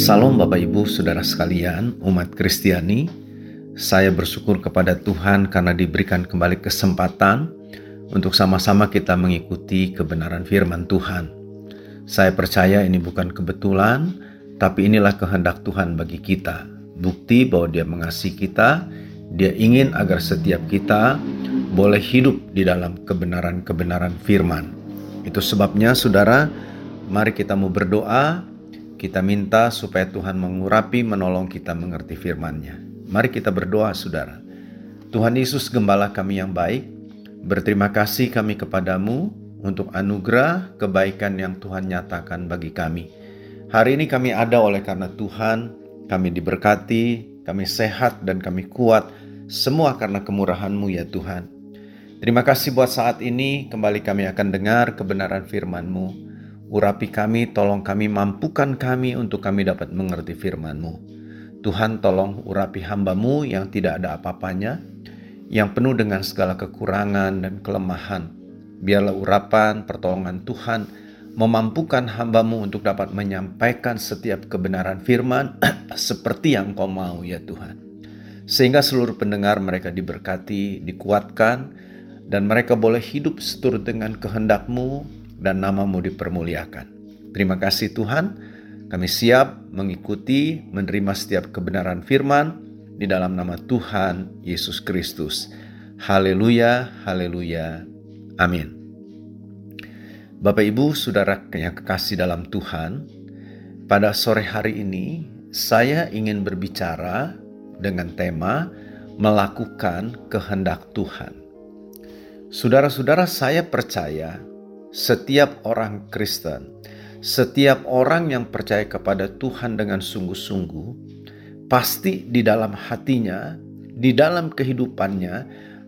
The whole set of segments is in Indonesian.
Salam Bapak Ibu Saudara sekalian, umat Kristiani. Saya bersyukur kepada Tuhan karena diberikan kembali kesempatan untuk sama-sama kita mengikuti kebenaran firman Tuhan. Saya percaya ini bukan kebetulan, tapi inilah kehendak Tuhan bagi kita. Bukti bahwa Dia mengasihi kita, Dia ingin agar setiap kita boleh hidup di dalam kebenaran-kebenaran firman. Itu sebabnya saudara, mari kita mau berdoa, kita minta supaya Tuhan mengurapi, menolong kita mengerti firman-Nya. Mari kita berdoa saudara. Tuhan Yesus gembala kami yang baik, berterima kasih kami kepadamu untuk anugerah kebaikan yang Tuhan nyatakan bagi kami. Hari ini kami ada oleh karena Tuhan, kami diberkati, kami sehat dan kami kuat, semua karena kemurahan-Mu ya Tuhan. Terima kasih buat saat ini, kembali kami akan dengar kebenaran firman-Mu. Urapi kami, tolong kami, mampukan kami untuk kami dapat mengerti firman-Mu. Tuhan tolong urapi hambamu yang tidak ada apa-apanya, yang penuh dengan segala kekurangan dan kelemahan. Biarlah urapan, pertolongan Tuhan memampukan hambamu untuk dapat menyampaikan setiap kebenaran firman seperti yang kau mau ya Tuhan. Sehingga seluruh pendengar mereka diberkati, dikuatkan, dan mereka boleh hidup seturut dengan kehendakmu dan namamu dipermuliakan. Terima kasih Tuhan, kami siap mengikuti, menerima setiap kebenaran firman di dalam nama Tuhan Yesus Kristus. Haleluya, haleluya, amin. Bapak Ibu, Saudara yang kekasih dalam Tuhan, pada sore hari ini saya ingin berbicara dengan tema melakukan kehendak Tuhan. Saudara-saudara, saya percaya setiap orang Kristen, setiap orang yang percaya kepada Tuhan dengan sungguh-sungguh, pasti di dalam hatinya, di dalam kehidupannya,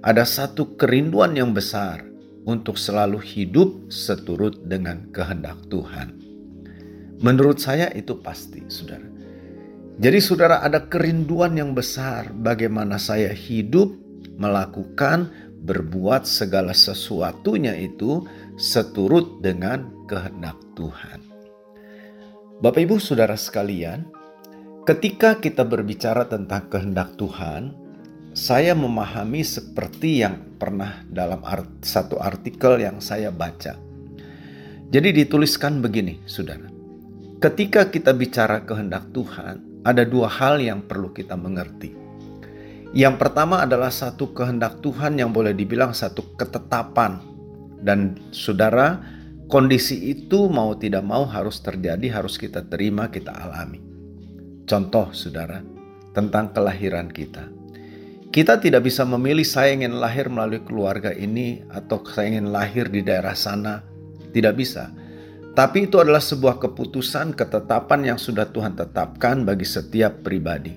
ada satu kerinduan yang besar untuk selalu hidup seturut dengan kehendak Tuhan. Menurut saya itu pasti, saudara. Jadi, saudara, ada kerinduan yang besar bagaimana saya hidup, melakukan, berbuat segala sesuatunya itu seturut dengan kehendak Tuhan. Bapak, ibu, saudara sekalian, ketika kita berbicara tentang kehendak Tuhan, saya memahami seperti yang pernah dalam art, satu artikel yang saya baca. Jadi, dituliskan begini, saudara: ketika kita bicara kehendak Tuhan, ada dua hal yang perlu kita mengerti. Yang pertama adalah satu kehendak Tuhan yang boleh dibilang satu ketetapan dan saudara, kondisi itu mau tidak mau harus terjadi, harus kita terima, kita alami. Contoh saudara, tentang kelahiran kita. Kita tidak bisa memilih saya ingin lahir melalui keluarga ini atau saya ingin lahir di daerah sana. Tidak bisa. Tapi itu adalah sebuah keputusan, ketetapan yang sudah Tuhan tetapkan bagi setiap pribadi.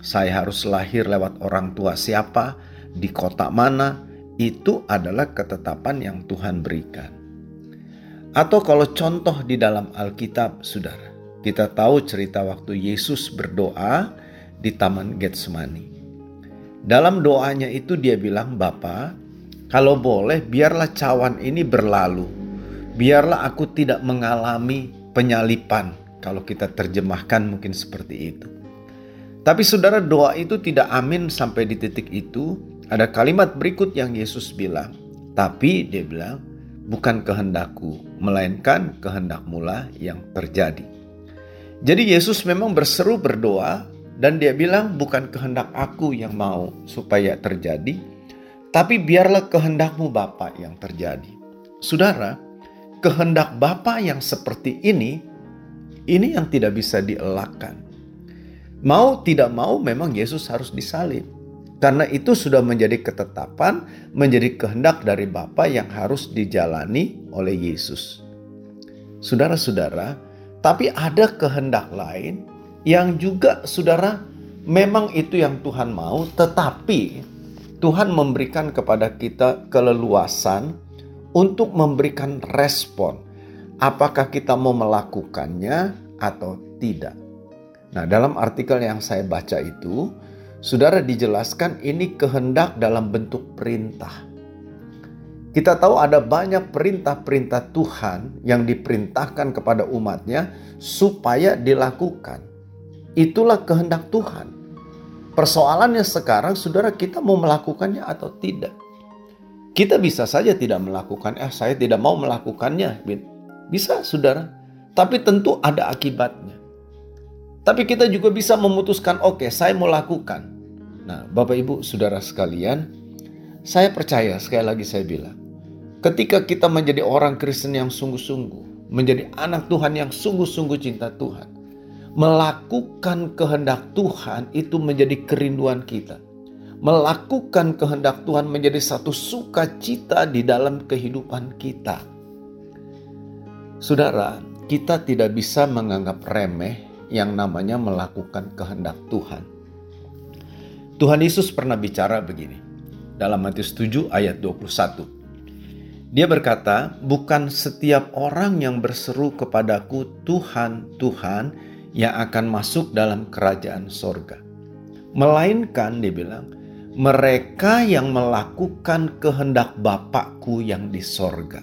Saya harus lahir lewat orang tua siapa, di kota mana, itu adalah ketetapan yang Tuhan berikan. Atau kalau contoh di dalam Alkitab, saudara, kita tahu cerita waktu Yesus berdoa di Taman Getsemani. Dalam doanya itu dia bilang, Bapa, kalau boleh biarlah cawan ini berlalu. Biarlah aku tidak mengalami penyalipan. Kalau kita terjemahkan mungkin seperti itu. Tapi saudara doa itu tidak amin sampai di titik itu ada kalimat berikut yang Yesus bilang, tapi dia bilang, bukan kehendakku, melainkan kehendak mula yang terjadi. Jadi Yesus memang berseru berdoa dan dia bilang bukan kehendak aku yang mau supaya terjadi, tapi biarlah kehendakmu Bapa yang terjadi. Saudara, kehendak Bapa yang seperti ini, ini yang tidak bisa dielakkan. Mau tidak mau memang Yesus harus disalib. Karena itu sudah menjadi ketetapan, menjadi kehendak dari Bapa yang harus dijalani oleh Yesus. Saudara-saudara, tapi ada kehendak lain yang juga saudara memang itu yang Tuhan mau, tetapi Tuhan memberikan kepada kita keleluasan untuk memberikan respon. Apakah kita mau melakukannya atau tidak? Nah, dalam artikel yang saya baca itu, Saudara dijelaskan ini kehendak dalam bentuk perintah. Kita tahu ada banyak perintah-perintah Tuhan yang diperintahkan kepada umatnya supaya dilakukan. itulah kehendak Tuhan. Persoalannya sekarang, saudara, kita mau melakukannya atau tidak. Kita bisa saja tidak melakukan, eh saya tidak mau melakukannya. Bisa, saudara. Tapi tentu ada akibatnya. Tapi kita juga bisa memutuskan, oke, okay, saya mau lakukan. Nah, Bapak Ibu, saudara sekalian, saya percaya, sekali lagi saya bilang, ketika kita menjadi orang Kristen yang sungguh-sungguh, menjadi anak Tuhan yang sungguh-sungguh cinta Tuhan, melakukan kehendak Tuhan itu menjadi kerinduan kita. Melakukan kehendak Tuhan menjadi satu sukacita di dalam kehidupan kita. Saudara, kita tidak bisa menganggap remeh yang namanya melakukan kehendak Tuhan. Tuhan Yesus pernah bicara begini dalam Matius 7 ayat 21. Dia berkata, "Bukan setiap orang yang berseru kepadaku, Tuhan, Tuhan, yang akan masuk dalam kerajaan sorga. Melainkan dia bilang, mereka yang melakukan kehendak Bapakku yang di sorga.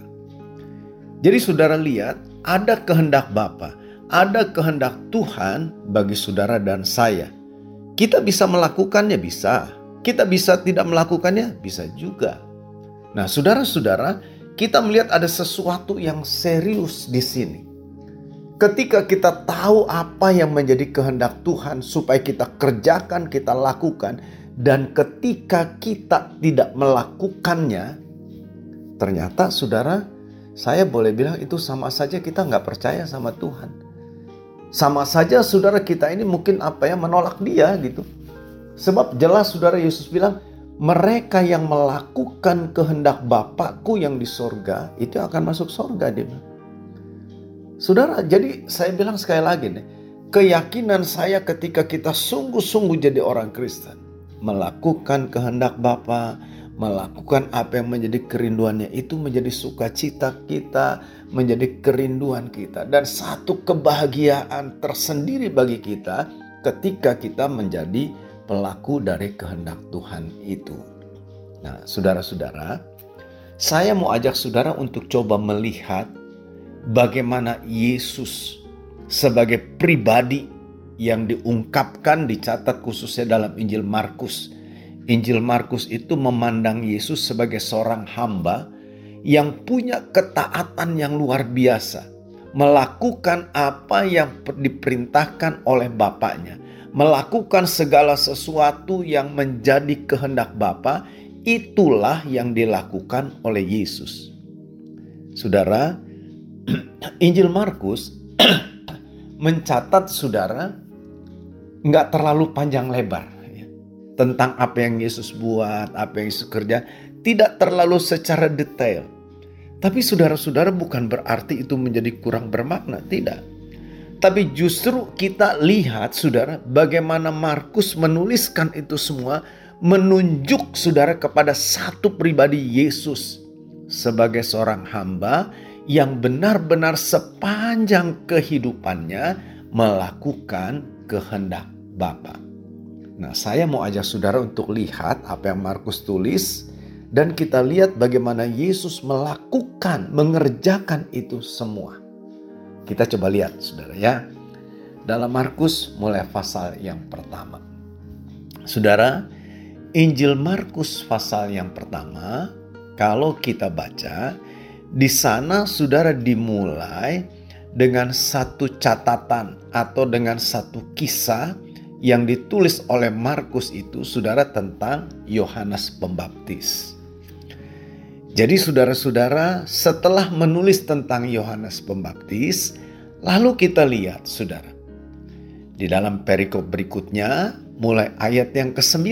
Jadi saudara lihat, ada kehendak Bapa, ada kehendak Tuhan bagi saudara dan saya. Kita bisa melakukannya, bisa. Kita bisa tidak melakukannya, bisa juga. Nah saudara-saudara, kita melihat ada sesuatu yang serius di sini Ketika kita tahu apa yang menjadi kehendak Tuhan, supaya kita kerjakan, kita lakukan, dan ketika kita tidak melakukannya, ternyata saudara, saya boleh bilang itu sama saja kita nggak percaya sama Tuhan. Sama saja saudara kita ini mungkin apa ya menolak dia gitu. Sebab jelas saudara Yesus bilang, mereka yang melakukan kehendak Bapakku yang di sorga, itu akan masuk sorga dia. Saudara, jadi saya bilang sekali lagi nih, keyakinan saya ketika kita sungguh-sungguh jadi orang Kristen, melakukan kehendak Bapa, melakukan apa yang menjadi kerinduannya itu menjadi sukacita kita, menjadi kerinduan kita dan satu kebahagiaan tersendiri bagi kita ketika kita menjadi pelaku dari kehendak Tuhan itu. Nah, saudara-saudara, saya mau ajak saudara untuk coba melihat bagaimana Yesus sebagai pribadi yang diungkapkan dicatat khususnya dalam Injil Markus. Injil Markus itu memandang Yesus sebagai seorang hamba yang punya ketaatan yang luar biasa, melakukan apa yang diperintahkan oleh Bapaknya, melakukan segala sesuatu yang menjadi kehendak Bapa, itulah yang dilakukan oleh Yesus. Saudara, Injil Markus mencatat saudara nggak terlalu panjang lebar tentang apa yang Yesus buat, apa yang Yesus kerja, tidak terlalu secara detail. Tapi saudara-saudara bukan berarti itu menjadi kurang bermakna, tidak. Tapi justru kita lihat saudara bagaimana Markus menuliskan itu semua menunjuk saudara kepada satu pribadi Yesus sebagai seorang hamba yang benar-benar sepanjang kehidupannya melakukan kehendak Bapa. Nah, saya mau ajak saudara untuk lihat apa yang Markus tulis dan kita lihat bagaimana Yesus melakukan, mengerjakan itu semua. Kita coba lihat saudara ya. Dalam Markus mulai pasal yang pertama. Saudara, Injil Markus pasal yang pertama, kalau kita baca, di sana saudara dimulai dengan satu catatan atau dengan satu kisah yang ditulis oleh Markus itu saudara tentang Yohanes Pembaptis. Jadi saudara-saudara setelah menulis tentang Yohanes Pembaptis lalu kita lihat saudara di dalam perikop berikutnya mulai ayat yang ke-9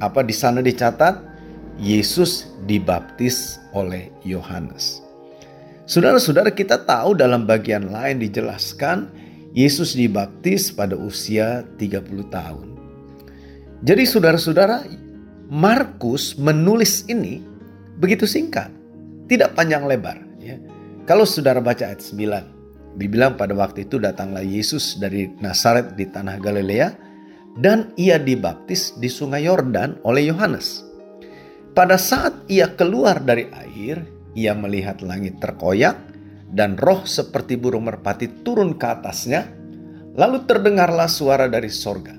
apa di sana dicatat Yesus dibaptis oleh Yohanes. Saudara-saudara kita tahu dalam bagian lain dijelaskan Yesus dibaptis pada usia 30 tahun. Jadi saudara-saudara Markus menulis ini begitu singkat, tidak panjang lebar. Ya. Kalau saudara baca ayat 9, dibilang pada waktu itu datanglah Yesus dari Nazaret di tanah Galilea dan ia dibaptis di sungai Yordan oleh Yohanes. Pada saat ia keluar dari air, ia melihat langit terkoyak dan roh seperti burung merpati turun ke atasnya. Lalu terdengarlah suara dari sorga.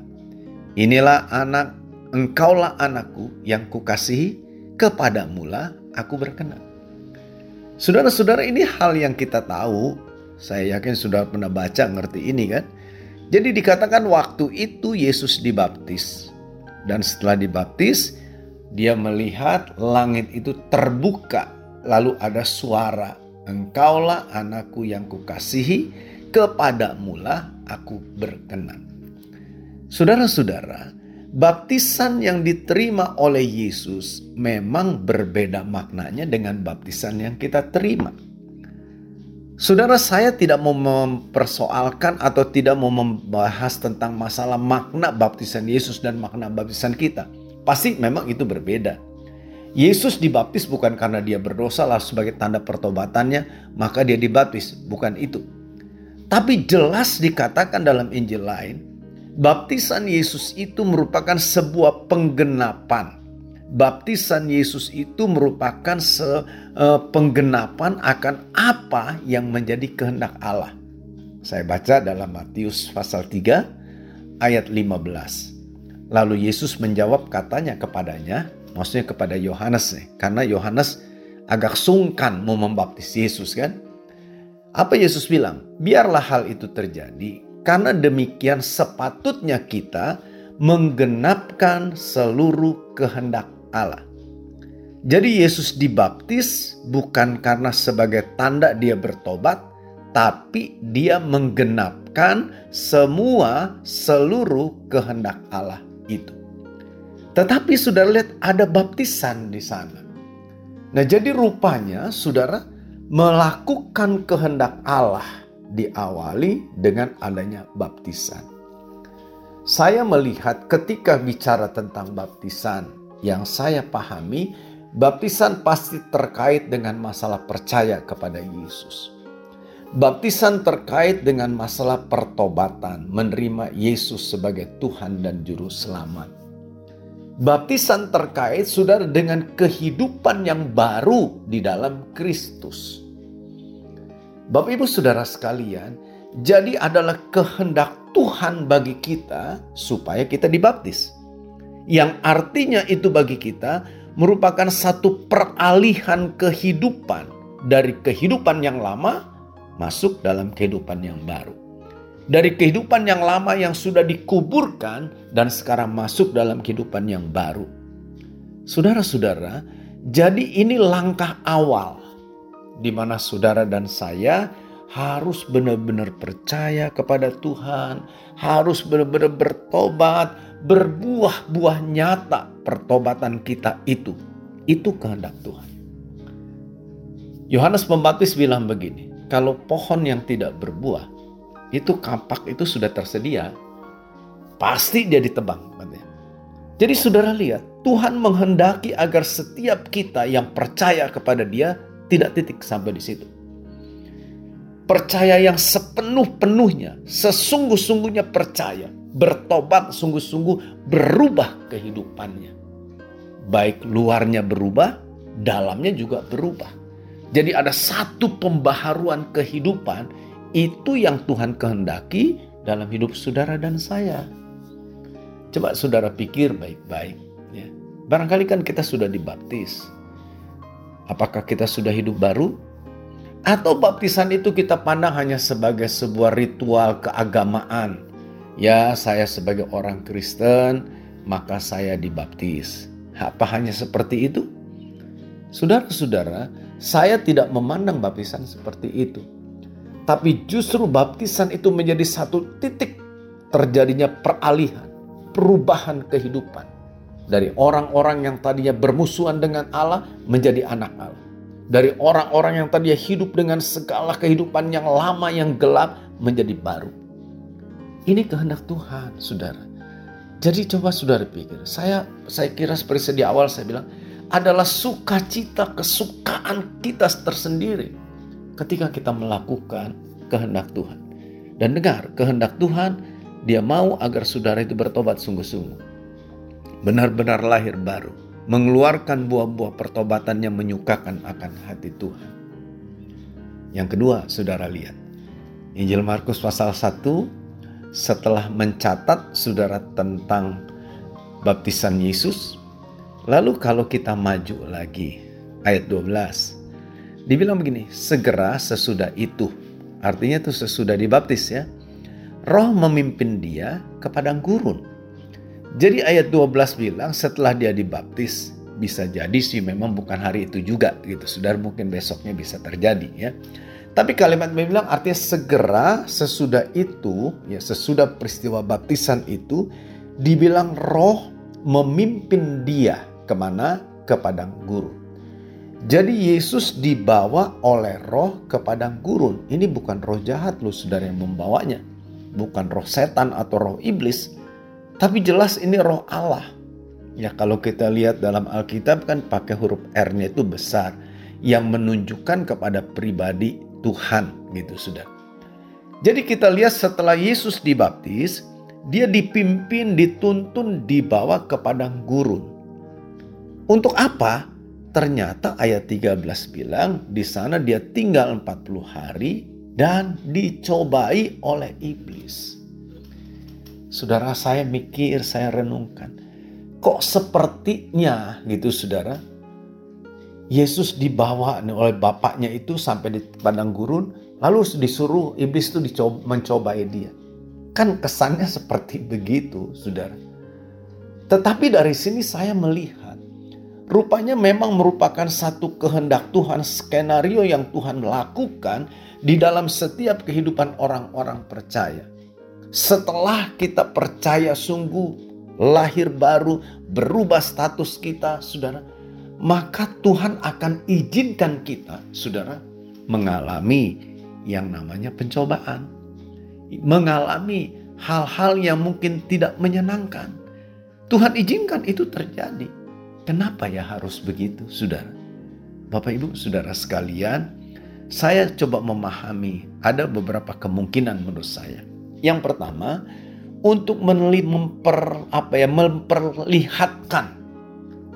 Inilah anak, engkaulah anakku yang kukasihi, kepadamulah aku berkenan. Saudara-saudara ini hal yang kita tahu, saya yakin sudah pernah baca ngerti ini kan. Jadi dikatakan waktu itu Yesus dibaptis. Dan setelah dibaptis, dia melihat langit itu terbuka. Lalu ada suara, engkaulah anakku yang kukasihi, kepadamulah aku berkenan. Saudara-saudara, baptisan yang diterima oleh Yesus memang berbeda maknanya dengan baptisan yang kita terima. Saudara, saya tidak mau mempersoalkan atau tidak mau membahas tentang masalah makna baptisan Yesus dan makna baptisan kita. Pasti memang itu berbeda. Yesus dibaptis bukan karena dia berdosa lah sebagai tanda pertobatannya, maka dia dibaptis. Bukan itu. Tapi jelas dikatakan dalam Injil lain, baptisan Yesus itu merupakan sebuah penggenapan. Baptisan Yesus itu merupakan se, uh, penggenapan akan apa yang menjadi kehendak Allah. Saya baca dalam Matius pasal 3 ayat 15. Lalu Yesus menjawab katanya kepadanya, maksudnya kepada Yohanes nih, karena Yohanes agak sungkan mau membaptis Yesus kan. Apa Yesus bilang? Biarlah hal itu terjadi karena demikian sepatutnya kita menggenapkan seluruh kehendak Allah. Jadi Yesus dibaptis bukan karena sebagai tanda dia bertobat, tapi dia menggenapkan semua seluruh kehendak Allah itu. Tetapi saudara lihat ada baptisan di sana. Nah jadi rupanya saudara melakukan kehendak Allah diawali dengan adanya baptisan. Saya melihat ketika bicara tentang baptisan yang saya pahami, baptisan pasti terkait dengan masalah percaya kepada Yesus. Baptisan terkait dengan masalah pertobatan, menerima Yesus sebagai Tuhan dan Juru Selamat. Baptisan terkait saudara dengan kehidupan yang baru di dalam Kristus. Bapak Ibu Saudara sekalian, jadi adalah kehendak Tuhan bagi kita supaya kita dibaptis. Yang artinya itu bagi kita merupakan satu peralihan kehidupan dari kehidupan yang lama masuk dalam kehidupan yang baru dari kehidupan yang lama yang sudah dikuburkan dan sekarang masuk dalam kehidupan yang baru. Saudara-saudara, jadi ini langkah awal di mana saudara dan saya harus benar-benar percaya kepada Tuhan, harus benar-benar bertobat, berbuah-buah nyata pertobatan kita itu. Itu kehendak Tuhan. Yohanes Pembaptis bilang begini, kalau pohon yang tidak berbuah itu kapak itu sudah tersedia, pasti dia ditebang. Jadi saudara lihat, Tuhan menghendaki agar setiap kita yang percaya kepada dia tidak titik sampai di situ. Percaya yang sepenuh-penuhnya, sesungguh-sungguhnya percaya, bertobat sungguh-sungguh berubah kehidupannya. Baik luarnya berubah, dalamnya juga berubah. Jadi ada satu pembaharuan kehidupan itu yang Tuhan kehendaki dalam hidup saudara dan saya. Coba saudara pikir baik-baik. Ya. Barangkali kan kita sudah dibaptis. Apakah kita sudah hidup baru? Atau baptisan itu kita pandang hanya sebagai sebuah ritual keagamaan. Ya saya sebagai orang Kristen maka saya dibaptis. Apa hanya seperti itu? Saudara-saudara, saya tidak memandang baptisan seperti itu tapi justru baptisan itu menjadi satu titik terjadinya peralihan, perubahan kehidupan. Dari orang-orang yang tadinya bermusuhan dengan Allah menjadi anak Allah. Dari orang-orang yang tadinya hidup dengan segala kehidupan yang lama, yang gelap menjadi baru. Ini kehendak Tuhan, saudara. Jadi coba saudara pikir, saya saya kira seperti di awal saya bilang, adalah sukacita kesukaan kita tersendiri ketika kita melakukan kehendak Tuhan. Dan dengar, kehendak Tuhan, dia mau agar saudara itu bertobat sungguh-sungguh. Benar-benar lahir baru, mengeluarkan buah-buah pertobatan yang menyukakan akan hati Tuhan. Yang kedua, saudara lihat. Injil Markus pasal 1 setelah mencatat saudara tentang baptisan Yesus. Lalu kalau kita maju lagi ayat 12. Dibilang begini, segera sesudah itu. Artinya itu sesudah dibaptis ya. Roh memimpin dia ke padang gurun. Jadi ayat 12 bilang setelah dia dibaptis, bisa jadi sih memang bukan hari itu juga gitu. Saudara mungkin besoknya bisa terjadi ya. Tapi kalimat bilang artinya segera sesudah itu, ya sesudah peristiwa baptisan itu, dibilang roh memimpin dia ke mana? Ke padang gurun. Jadi Yesus dibawa oleh roh ke padang gurun. Ini bukan roh jahat loh saudara yang membawanya. Bukan roh setan atau roh iblis. Tapi jelas ini roh Allah. Ya kalau kita lihat dalam Alkitab kan pakai huruf R-nya itu besar. Yang menunjukkan kepada pribadi Tuhan gitu sudah. Jadi kita lihat setelah Yesus dibaptis, dia dipimpin, dituntun, dibawa ke padang gurun. Untuk apa? Ternyata ayat 13 bilang di sana dia tinggal 40 hari dan dicobai oleh iblis. Saudara saya mikir, saya renungkan. Kok sepertinya gitu saudara. Yesus dibawa oleh bapaknya itu sampai di padang gurun. Lalu disuruh iblis itu dicoba, mencobai dia. Kan kesannya seperti begitu, saudara. Tetapi dari sini saya melihat, rupanya memang merupakan satu kehendak Tuhan, skenario yang Tuhan lakukan di dalam setiap kehidupan orang-orang percaya. Setelah kita percaya sungguh, lahir baru, berubah status kita, saudara, maka Tuhan akan izinkan kita, saudara, mengalami yang namanya pencobaan mengalami hal-hal yang mungkin tidak menyenangkan. Tuhan izinkan itu terjadi. Kenapa ya harus begitu, saudara? Bapak, ibu, saudara sekalian, saya coba memahami ada beberapa kemungkinan menurut saya. Yang pertama, untuk memper, apa ya, memperlihatkan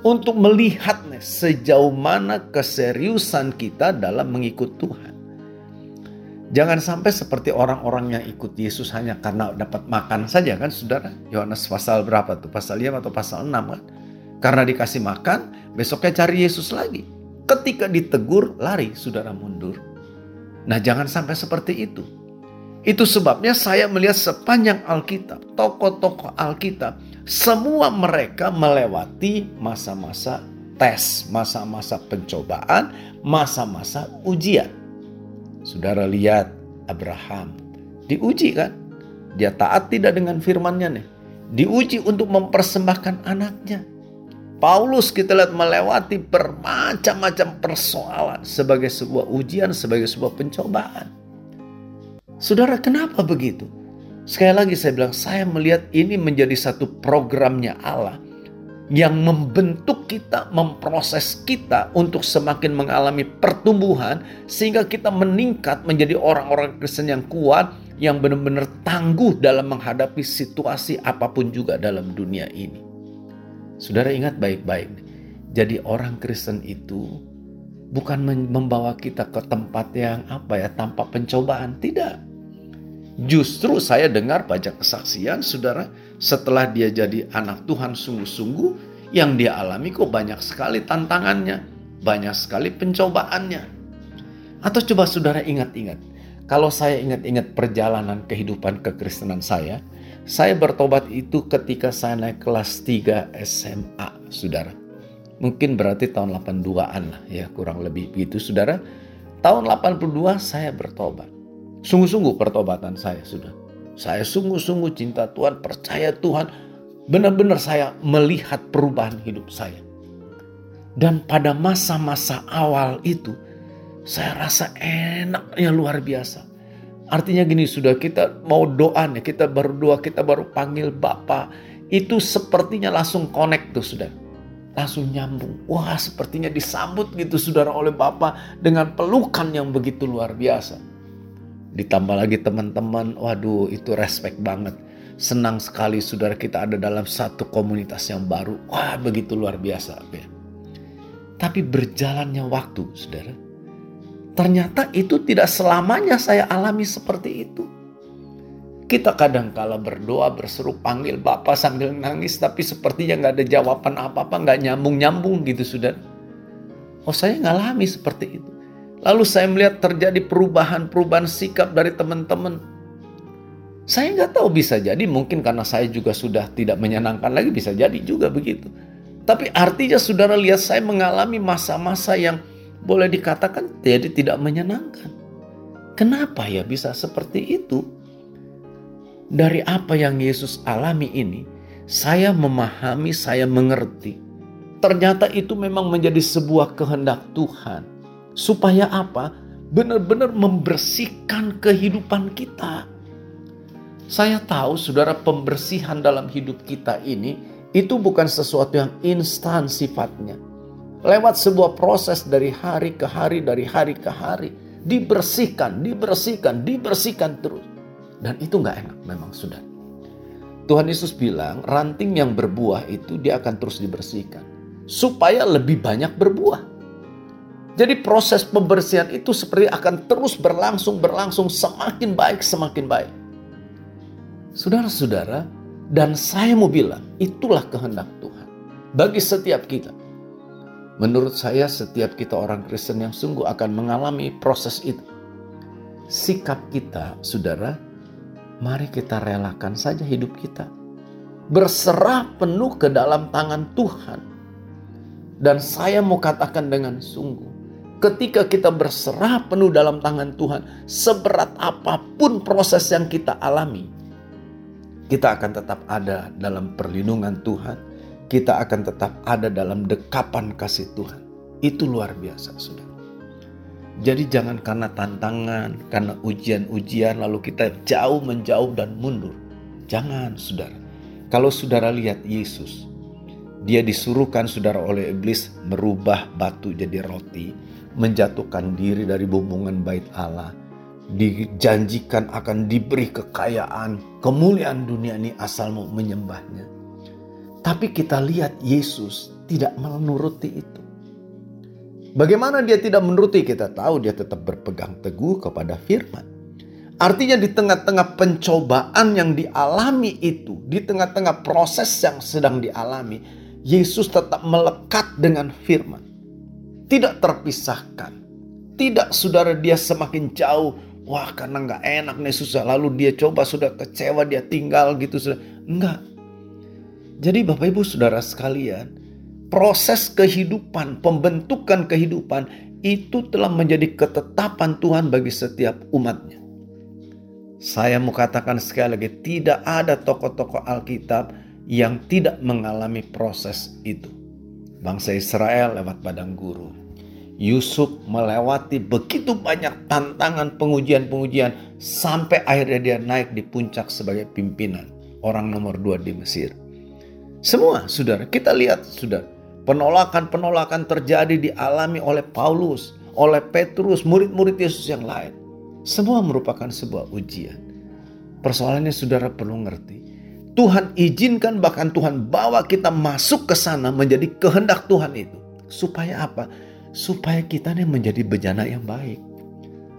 untuk melihat sejauh mana keseriusan kita dalam mengikut Tuhan. Jangan sampai seperti orang-orang yang ikut Yesus hanya karena dapat makan saja kan saudara. Yohanes pasal berapa tuh? Pasal 5 atau pasal 6 kan? Karena dikasih makan, besoknya cari Yesus lagi. Ketika ditegur, lari saudara mundur. Nah jangan sampai seperti itu. Itu sebabnya saya melihat sepanjang Alkitab, tokoh-tokoh Alkitab, semua mereka melewati masa-masa tes, masa-masa pencobaan, masa-masa ujian. Saudara lihat Abraham diuji kan? Dia taat tidak dengan firmannya nih. Diuji untuk mempersembahkan anaknya. Paulus kita lihat melewati bermacam-macam persoalan sebagai sebuah ujian, sebagai sebuah pencobaan. Saudara, kenapa begitu? Sekali lagi saya bilang, saya melihat ini menjadi satu programnya Allah yang membentuk kita, memproses kita untuk semakin mengalami pertumbuhan sehingga kita meningkat menjadi orang-orang Kristen yang kuat, yang benar-benar tangguh dalam menghadapi situasi apa pun juga dalam dunia ini. Saudara ingat baik-baik, jadi orang Kristen itu bukan membawa kita ke tempat yang apa ya tanpa pencobaan, tidak. Justru saya dengar banyak kesaksian saudara setelah dia jadi anak Tuhan sungguh-sungguh yang dia alami kok banyak sekali tantangannya, banyak sekali pencobaannya. Atau coba saudara ingat-ingat, kalau saya ingat-ingat perjalanan kehidupan kekristenan saya, saya bertobat itu ketika saya naik kelas 3 SMA, saudara. Mungkin berarti tahun 82-an lah ya, kurang lebih begitu saudara. Tahun 82 saya bertobat. Sungguh-sungguh pertobatan saya sudah saya sungguh-sungguh cinta Tuhan, percaya Tuhan. Benar-benar saya melihat perubahan hidup saya. Dan pada masa-masa awal itu, saya rasa enaknya luar biasa. Artinya gini, sudah kita mau doa nih, kita baru doa, kita baru panggil Bapak. Itu sepertinya langsung connect tuh sudah. Langsung nyambung. Wah sepertinya disambut gitu saudara oleh Bapak dengan pelukan yang begitu luar biasa. Ditambah lagi teman-teman, waduh itu respect banget. Senang sekali saudara kita ada dalam satu komunitas yang baru. Wah begitu luar biasa. Ya. Tapi berjalannya waktu saudara. Ternyata itu tidak selamanya saya alami seperti itu. Kita kadang kala berdoa, berseru, panggil Bapak sambil nangis, tapi sepertinya nggak ada jawaban apa-apa, nggak nyambung-nyambung gitu, sudah. Oh saya ngalami seperti itu. Lalu saya melihat terjadi perubahan-perubahan sikap dari teman-teman. Saya nggak tahu bisa jadi mungkin karena saya juga sudah tidak menyenangkan lagi bisa jadi juga begitu. Tapi artinya saudara lihat saya mengalami masa-masa yang boleh dikatakan jadi tidak menyenangkan. Kenapa ya bisa seperti itu? dari apa yang Yesus alami ini, saya memahami, saya mengerti. Ternyata itu memang menjadi sebuah kehendak Tuhan. Supaya apa? Benar-benar membersihkan kehidupan kita. Saya tahu saudara pembersihan dalam hidup kita ini itu bukan sesuatu yang instan sifatnya. Lewat sebuah proses dari hari ke hari, dari hari ke hari. Dibersihkan, dibersihkan, dibersihkan terus. Dan itu nggak enak memang sudah. Tuhan Yesus bilang ranting yang berbuah itu dia akan terus dibersihkan. Supaya lebih banyak berbuah. Jadi proses pembersihan itu seperti akan terus berlangsung, berlangsung semakin baik, semakin baik. Saudara-saudara, dan saya mau bilang, itulah kehendak Tuhan. Bagi setiap kita. Menurut saya setiap kita orang Kristen yang sungguh akan mengalami proses itu. Sikap kita, saudara, mari kita relakan saja hidup kita. Berserah penuh ke dalam tangan Tuhan. Dan saya mau katakan dengan sungguh, ketika kita berserah penuh dalam tangan Tuhan, seberat apa pun proses yang kita alami, kita akan tetap ada dalam perlindungan Tuhan. Kita akan tetap ada dalam dekapan kasih Tuhan. Itu luar biasa, sudah. Jadi jangan karena tantangan, karena ujian-ujian lalu kita jauh menjauh dan mundur. Jangan, saudara. Kalau saudara lihat Yesus, dia disuruhkan saudara oleh iblis merubah batu jadi roti, menjatuhkan diri dari bumbungan bait Allah, dijanjikan akan diberi kekayaan, kemuliaan dunia ini asal mau menyembahnya. Tapi kita lihat Yesus tidak menuruti itu. Bagaimana dia tidak menuruti? Kita tahu dia tetap berpegang teguh kepada firman. Artinya di tengah-tengah pencobaan yang dialami itu, di tengah-tengah proses yang sedang dialami, Yesus tetap melekat dengan firman. Tidak terpisahkan. Tidak saudara dia semakin jauh. Wah karena nggak enak nih susah. Lalu dia coba sudah kecewa dia tinggal gitu. Enggak. Jadi Bapak Ibu Saudara sekalian proses kehidupan, pembentukan kehidupan itu telah menjadi ketetapan Tuhan bagi setiap umatnya. Saya mau katakan sekali lagi, tidak ada tokoh-tokoh Alkitab yang tidak mengalami proses itu. Bangsa Israel lewat padang guru. Yusuf melewati begitu banyak tantangan pengujian-pengujian sampai akhirnya dia naik di puncak sebagai pimpinan orang nomor dua di Mesir. Semua, saudara, kita lihat, saudara, Penolakan-penolakan terjadi dialami oleh Paulus, oleh Petrus, murid-murid Yesus yang lain. Semua merupakan sebuah ujian. Persoalannya saudara perlu ngerti. Tuhan izinkan bahkan Tuhan bawa kita masuk ke sana menjadi kehendak Tuhan itu. Supaya apa? Supaya kita nih menjadi bejana yang baik.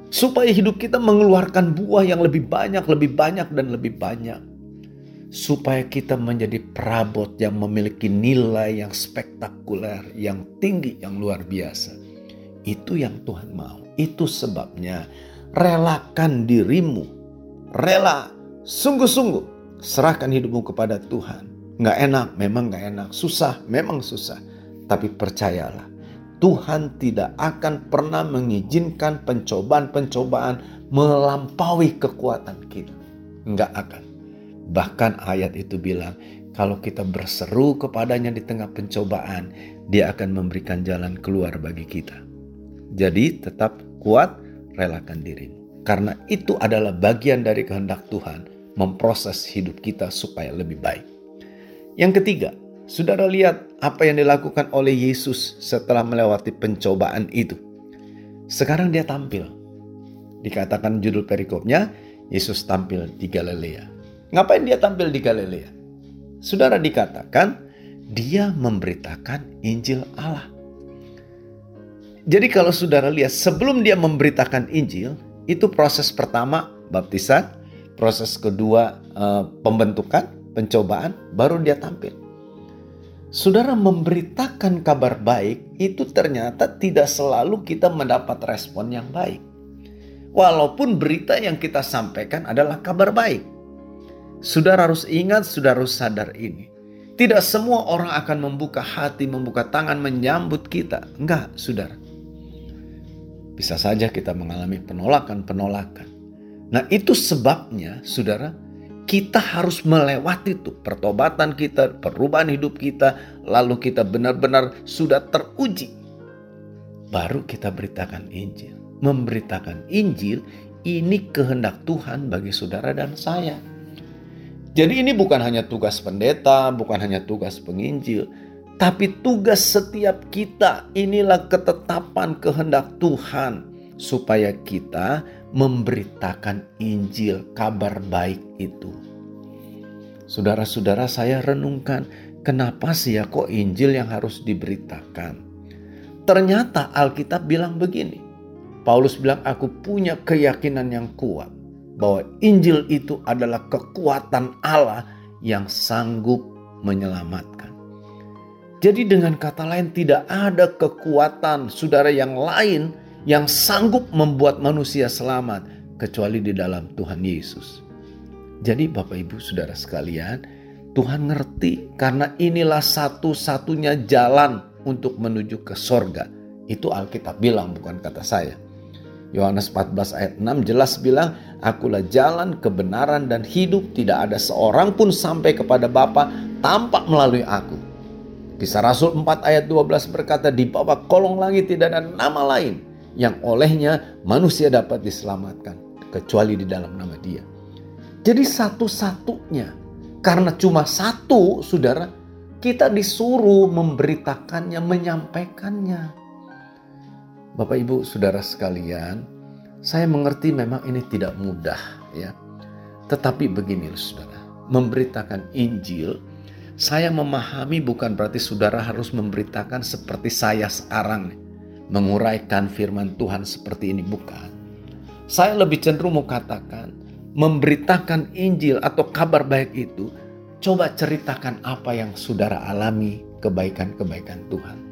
Supaya hidup kita mengeluarkan buah yang lebih banyak, lebih banyak, dan lebih banyak supaya kita menjadi perabot yang memiliki nilai yang spektakuler, yang tinggi, yang luar biasa. Itu yang Tuhan mau. Itu sebabnya relakan dirimu. Rela, sungguh-sungguh serahkan hidupmu kepada Tuhan. Nggak enak, memang nggak enak. Susah, memang susah. Tapi percayalah, Tuhan tidak akan pernah mengizinkan pencobaan-pencobaan melampaui kekuatan kita. Nggak akan. Bahkan ayat itu bilang, kalau kita berseru kepadanya di tengah pencobaan, dia akan memberikan jalan keluar bagi kita. Jadi tetap kuat, relakan dirimu. Karena itu adalah bagian dari kehendak Tuhan memproses hidup kita supaya lebih baik. Yang ketiga, saudara lihat apa yang dilakukan oleh Yesus setelah melewati pencobaan itu. Sekarang dia tampil. Dikatakan judul perikopnya, Yesus tampil di Galilea. Ngapain dia tampil di Galilea? Saudara dikatakan dia memberitakan Injil Allah. Jadi kalau saudara lihat sebelum dia memberitakan Injil, itu proses pertama baptisan, proses kedua uh, pembentukan, pencobaan, baru dia tampil. Saudara memberitakan kabar baik itu ternyata tidak selalu kita mendapat respon yang baik. Walaupun berita yang kita sampaikan adalah kabar baik. Saudara harus ingat, saudara harus sadar ini. Tidak semua orang akan membuka hati, membuka tangan, menyambut kita. Enggak, saudara. Bisa saja kita mengalami penolakan-penolakan. Nah itu sebabnya, saudara, kita harus melewati itu pertobatan kita, perubahan hidup kita, lalu kita benar-benar sudah teruji. Baru kita beritakan Injil. Memberitakan Injil ini kehendak Tuhan bagi saudara dan saya. Jadi ini bukan hanya tugas pendeta, bukan hanya tugas penginjil, tapi tugas setiap kita. Inilah ketetapan kehendak Tuhan supaya kita memberitakan Injil, kabar baik itu. Saudara-saudara, saya renungkan, kenapa sih ya kok Injil yang harus diberitakan? Ternyata Alkitab bilang begini. Paulus bilang, "Aku punya keyakinan yang kuat bahwa Injil itu adalah kekuatan Allah yang sanggup menyelamatkan." Jadi, dengan kata lain, tidak ada kekuatan saudara yang lain yang sanggup membuat manusia selamat kecuali di dalam Tuhan Yesus. Jadi Bapak Ibu Saudara sekalian, Tuhan ngerti karena inilah satu-satunya jalan untuk menuju ke sorga. Itu Alkitab bilang bukan kata saya. Yohanes 14 ayat 6 jelas bilang, Akulah jalan, kebenaran, dan hidup. Tidak ada seorang pun sampai kepada Bapa tanpa melalui aku. Kisah Rasul 4 ayat 12 berkata, Di bawah kolong langit tidak ada nama lain yang olehnya manusia dapat diselamatkan kecuali di dalam nama dia. Jadi satu-satunya karena cuma satu saudara kita disuruh memberitakannya, menyampaikannya. Bapak Ibu, Saudara sekalian, saya mengerti memang ini tidak mudah ya. Tetapi begini Saudara, memberitakan Injil saya memahami bukan berarti saudara harus memberitakan seperti saya sekarang menguraikan firman Tuhan seperti ini bukan. Saya lebih cenderung mau katakan memberitakan Injil atau kabar baik itu coba ceritakan apa yang saudara alami kebaikan-kebaikan Tuhan.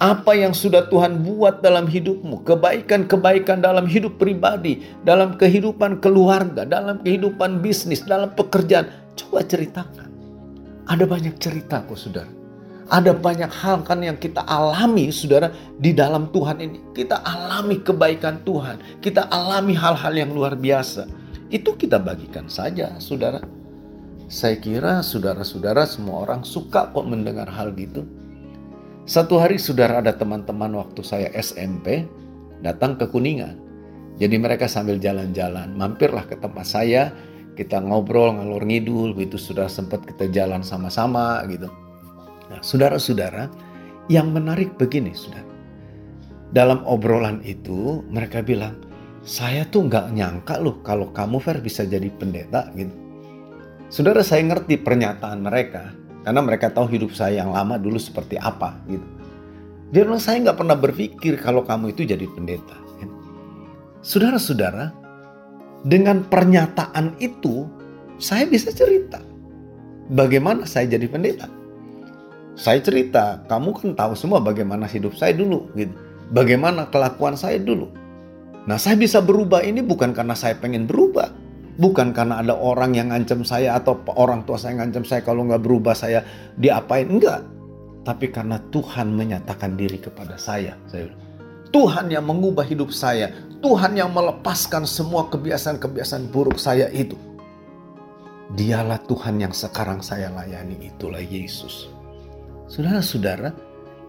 Apa yang sudah Tuhan buat dalam hidupmu, kebaikan-kebaikan dalam hidup pribadi, dalam kehidupan keluarga, dalam kehidupan bisnis, dalam pekerjaan, coba ceritakan. Ada banyak cerita kok saudara. Ada banyak hal kan yang kita alami saudara di dalam Tuhan ini. Kita alami kebaikan Tuhan. Kita alami hal-hal yang luar biasa. Itu kita bagikan saja saudara. Saya kira saudara-saudara semua orang suka kok mendengar hal gitu. Satu hari saudara ada teman-teman waktu saya SMP datang ke Kuningan. Jadi mereka sambil jalan-jalan mampirlah ke tempat saya. Kita ngobrol ngalur ngidul gitu sudah sempat kita jalan sama-sama gitu. Nah, saudara-saudara, yang menarik begini, saudara. Dalam obrolan itu, mereka bilang, saya tuh nggak nyangka loh kalau kamu Fer bisa jadi pendeta gitu. Saudara saya ngerti pernyataan mereka karena mereka tahu hidup saya yang lama dulu seperti apa gitu. Dia bilang saya nggak pernah berpikir kalau kamu itu jadi pendeta. Gitu. Saudara-saudara, dengan pernyataan itu saya bisa cerita bagaimana saya jadi pendeta. Saya cerita, kamu kan tahu semua bagaimana hidup saya dulu, gitu. Bagaimana kelakuan saya dulu. Nah, saya bisa berubah ini bukan karena saya pengen berubah, bukan karena ada orang yang ngancam saya atau orang tua saya ngancam saya kalau nggak berubah saya diapain enggak. Tapi karena Tuhan menyatakan diri kepada saya, saya Tuhan yang mengubah hidup saya, Tuhan yang melepaskan semua kebiasaan-kebiasaan buruk saya itu. Dialah Tuhan yang sekarang saya layani, itulah Yesus. Saudara-saudara,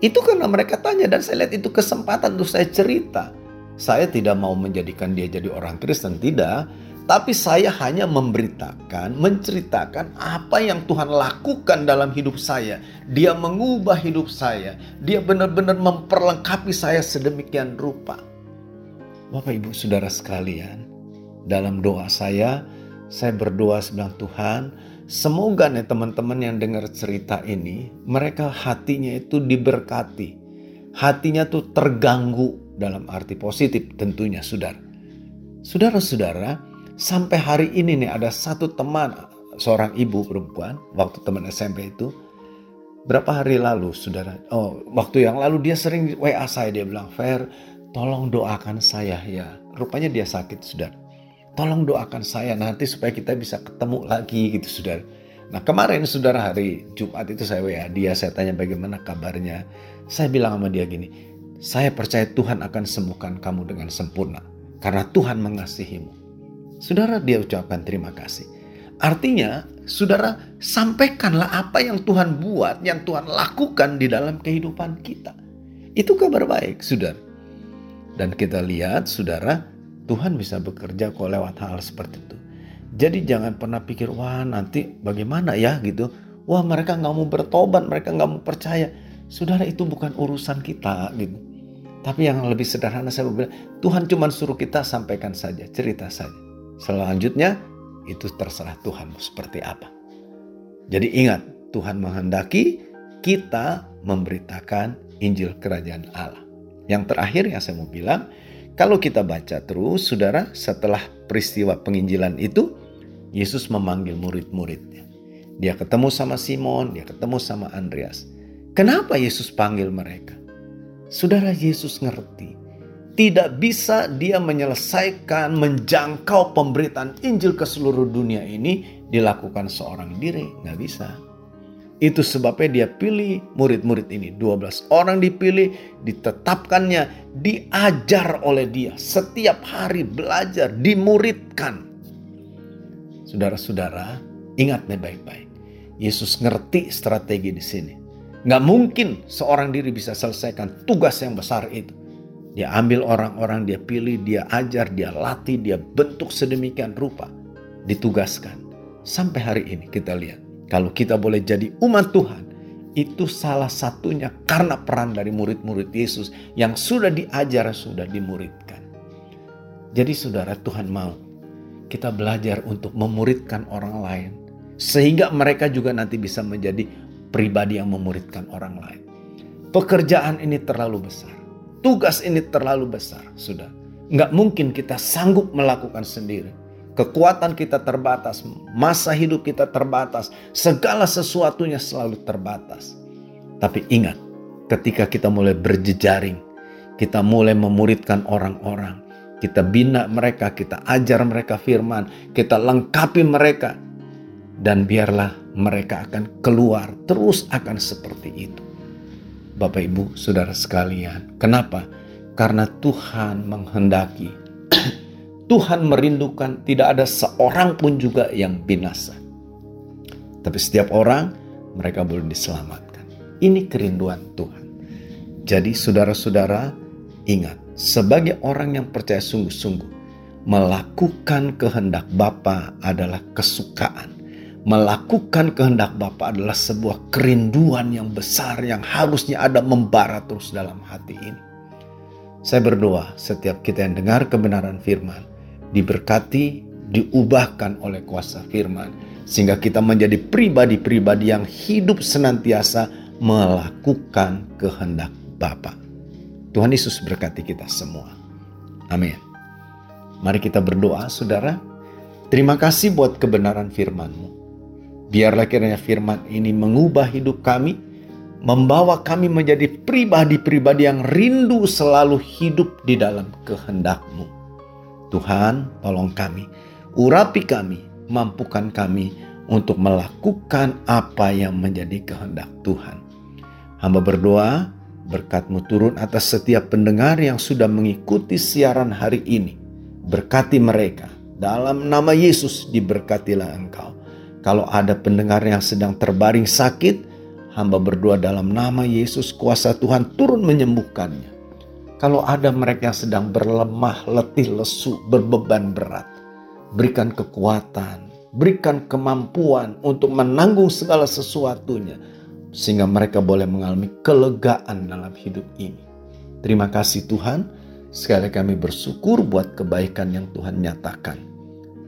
itu karena mereka tanya dan saya lihat itu kesempatan untuk saya cerita. Saya tidak mau menjadikan dia jadi orang Kristen, tidak. Tapi saya hanya memberitakan, menceritakan apa yang Tuhan lakukan dalam hidup saya. Dia mengubah hidup saya. Dia benar-benar memperlengkapi saya sedemikian rupa. Bapak ibu saudara sekalian, dalam doa saya, saya berdoa sebelum Tuhan, Semoga nih teman-teman yang dengar cerita ini, mereka hatinya itu diberkati. Hatinya tuh terganggu dalam arti positif tentunya saudara. Saudara-saudara, Sampai hari ini nih ada satu teman, seorang ibu perempuan, waktu teman SMP itu, berapa hari lalu saudara, oh waktu yang lalu dia sering WA saya, dia bilang, Fer, tolong doakan saya ya. Rupanya dia sakit saudara. Tolong doakan saya nanti supaya kita bisa ketemu lagi gitu saudara. Nah kemarin saudara hari Jumat itu saya WA dia, saya tanya bagaimana kabarnya. Saya bilang sama dia gini, saya percaya Tuhan akan sembuhkan kamu dengan sempurna. Karena Tuhan mengasihimu. Saudara dia ucapkan terima kasih. Artinya saudara sampaikanlah apa yang Tuhan buat, yang Tuhan lakukan di dalam kehidupan kita. Itu kabar baik saudara. Dan kita lihat saudara Tuhan bisa bekerja kok lewat hal seperti itu. Jadi jangan pernah pikir, wah nanti bagaimana ya gitu. Wah mereka nggak mau bertobat, mereka nggak mau percaya. Saudara itu bukan urusan kita gitu. Tapi yang lebih sederhana saya bilang, Tuhan cuma suruh kita sampaikan saja, cerita saja. Selanjutnya itu terserah Tuhan seperti apa. Jadi ingat, Tuhan menghendaki kita memberitakan Injil Kerajaan Allah. Yang terakhir yang saya mau bilang, kalau kita baca terus, saudara, setelah peristiwa penginjilan itu, Yesus memanggil murid-muridnya. Dia ketemu sama Simon, dia ketemu sama Andreas. Kenapa Yesus panggil mereka? Saudara Yesus ngerti, tidak bisa dia menyelesaikan, menjangkau pemberitaan Injil ke seluruh dunia ini dilakukan seorang diri, nggak bisa. Itu sebabnya dia pilih murid-murid ini. 12 orang dipilih, ditetapkannya, diajar oleh dia. Setiap hari belajar, dimuridkan. Saudara-saudara, ingat nih baik-baik. Yesus ngerti strategi di sini. Nggak mungkin seorang diri bisa selesaikan tugas yang besar itu. Dia ambil orang-orang, dia pilih, dia ajar, dia latih, dia bentuk sedemikian rupa. Ditugaskan. Sampai hari ini kita lihat. Kalau kita boleh jadi umat Tuhan, itu salah satunya karena peran dari murid-murid Yesus yang sudah diajar, sudah dimuridkan. Jadi saudara Tuhan mau kita belajar untuk memuridkan orang lain. Sehingga mereka juga nanti bisa menjadi pribadi yang memuridkan orang lain. Pekerjaan ini terlalu besar. Tugas ini terlalu besar, sudah. Nggak mungkin kita sanggup melakukan sendiri. Kekuatan kita terbatas, masa hidup kita terbatas, segala sesuatunya selalu terbatas. Tapi ingat, ketika kita mulai berjejaring, kita mulai memuridkan orang-orang, kita bina mereka, kita ajar mereka firman, kita lengkapi mereka. Dan biarlah mereka akan keluar terus akan seperti itu. Bapak Ibu, Saudara sekalian, kenapa? Karena Tuhan menghendaki Tuhan merindukan tidak ada seorang pun juga yang binasa. Tapi setiap orang mereka boleh diselamatkan. Ini kerinduan Tuhan. Jadi saudara-saudara ingat sebagai orang yang percaya sungguh-sungguh, melakukan kehendak Bapa adalah kesukaan. Melakukan kehendak Bapa adalah sebuah kerinduan yang besar yang harusnya ada membara terus dalam hati ini. Saya berdoa setiap kita yang dengar kebenaran firman, diberkati, diubahkan oleh kuasa firman, sehingga kita menjadi pribadi-pribadi yang hidup senantiasa melakukan kehendak Bapa. Tuhan Yesus berkati kita semua. Amin. Mari kita berdoa, saudara. Terima kasih buat kebenaran firman-Mu. Biarlah kiranya firman ini mengubah hidup kami, membawa kami menjadi pribadi-pribadi yang rindu selalu hidup di dalam kehendak-Mu. Tuhan, tolong kami, urapi kami, mampukan kami untuk melakukan apa yang menjadi kehendak Tuhan. Hamba berdoa, Berkatmu turun atas setiap pendengar yang sudah mengikuti siaran hari ini. Berkati mereka. Dalam nama Yesus diberkatilah engkau. Kalau ada pendengar yang sedang terbaring sakit, hamba berdoa dalam nama Yesus kuasa Tuhan turun menyembuhkannya. Kalau ada mereka yang sedang berlemah, letih, lesu, berbeban berat, berikan kekuatan, berikan kemampuan untuk menanggung segala sesuatunya sehingga mereka boleh mengalami kelegaan dalam hidup ini. Terima kasih Tuhan, sekali kami bersyukur buat kebaikan yang Tuhan nyatakan.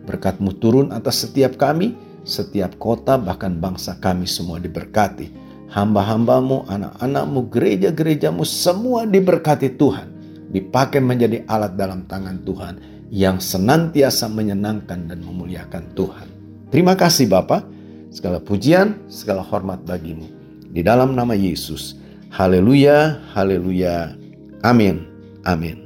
Berkatmu turun atas setiap kami, setiap kota bahkan bangsa kami semua diberkati. Hamba-hambamu, anak-anakmu, gereja-gerejamu semua diberkati Tuhan. Dipakai menjadi alat dalam tangan Tuhan yang senantiasa menyenangkan dan memuliakan Tuhan. Terima kasih Bapa, segala pujian, segala hormat bagimu. Di dalam nama Yesus. Haleluya, haleluya. Amin. Amin.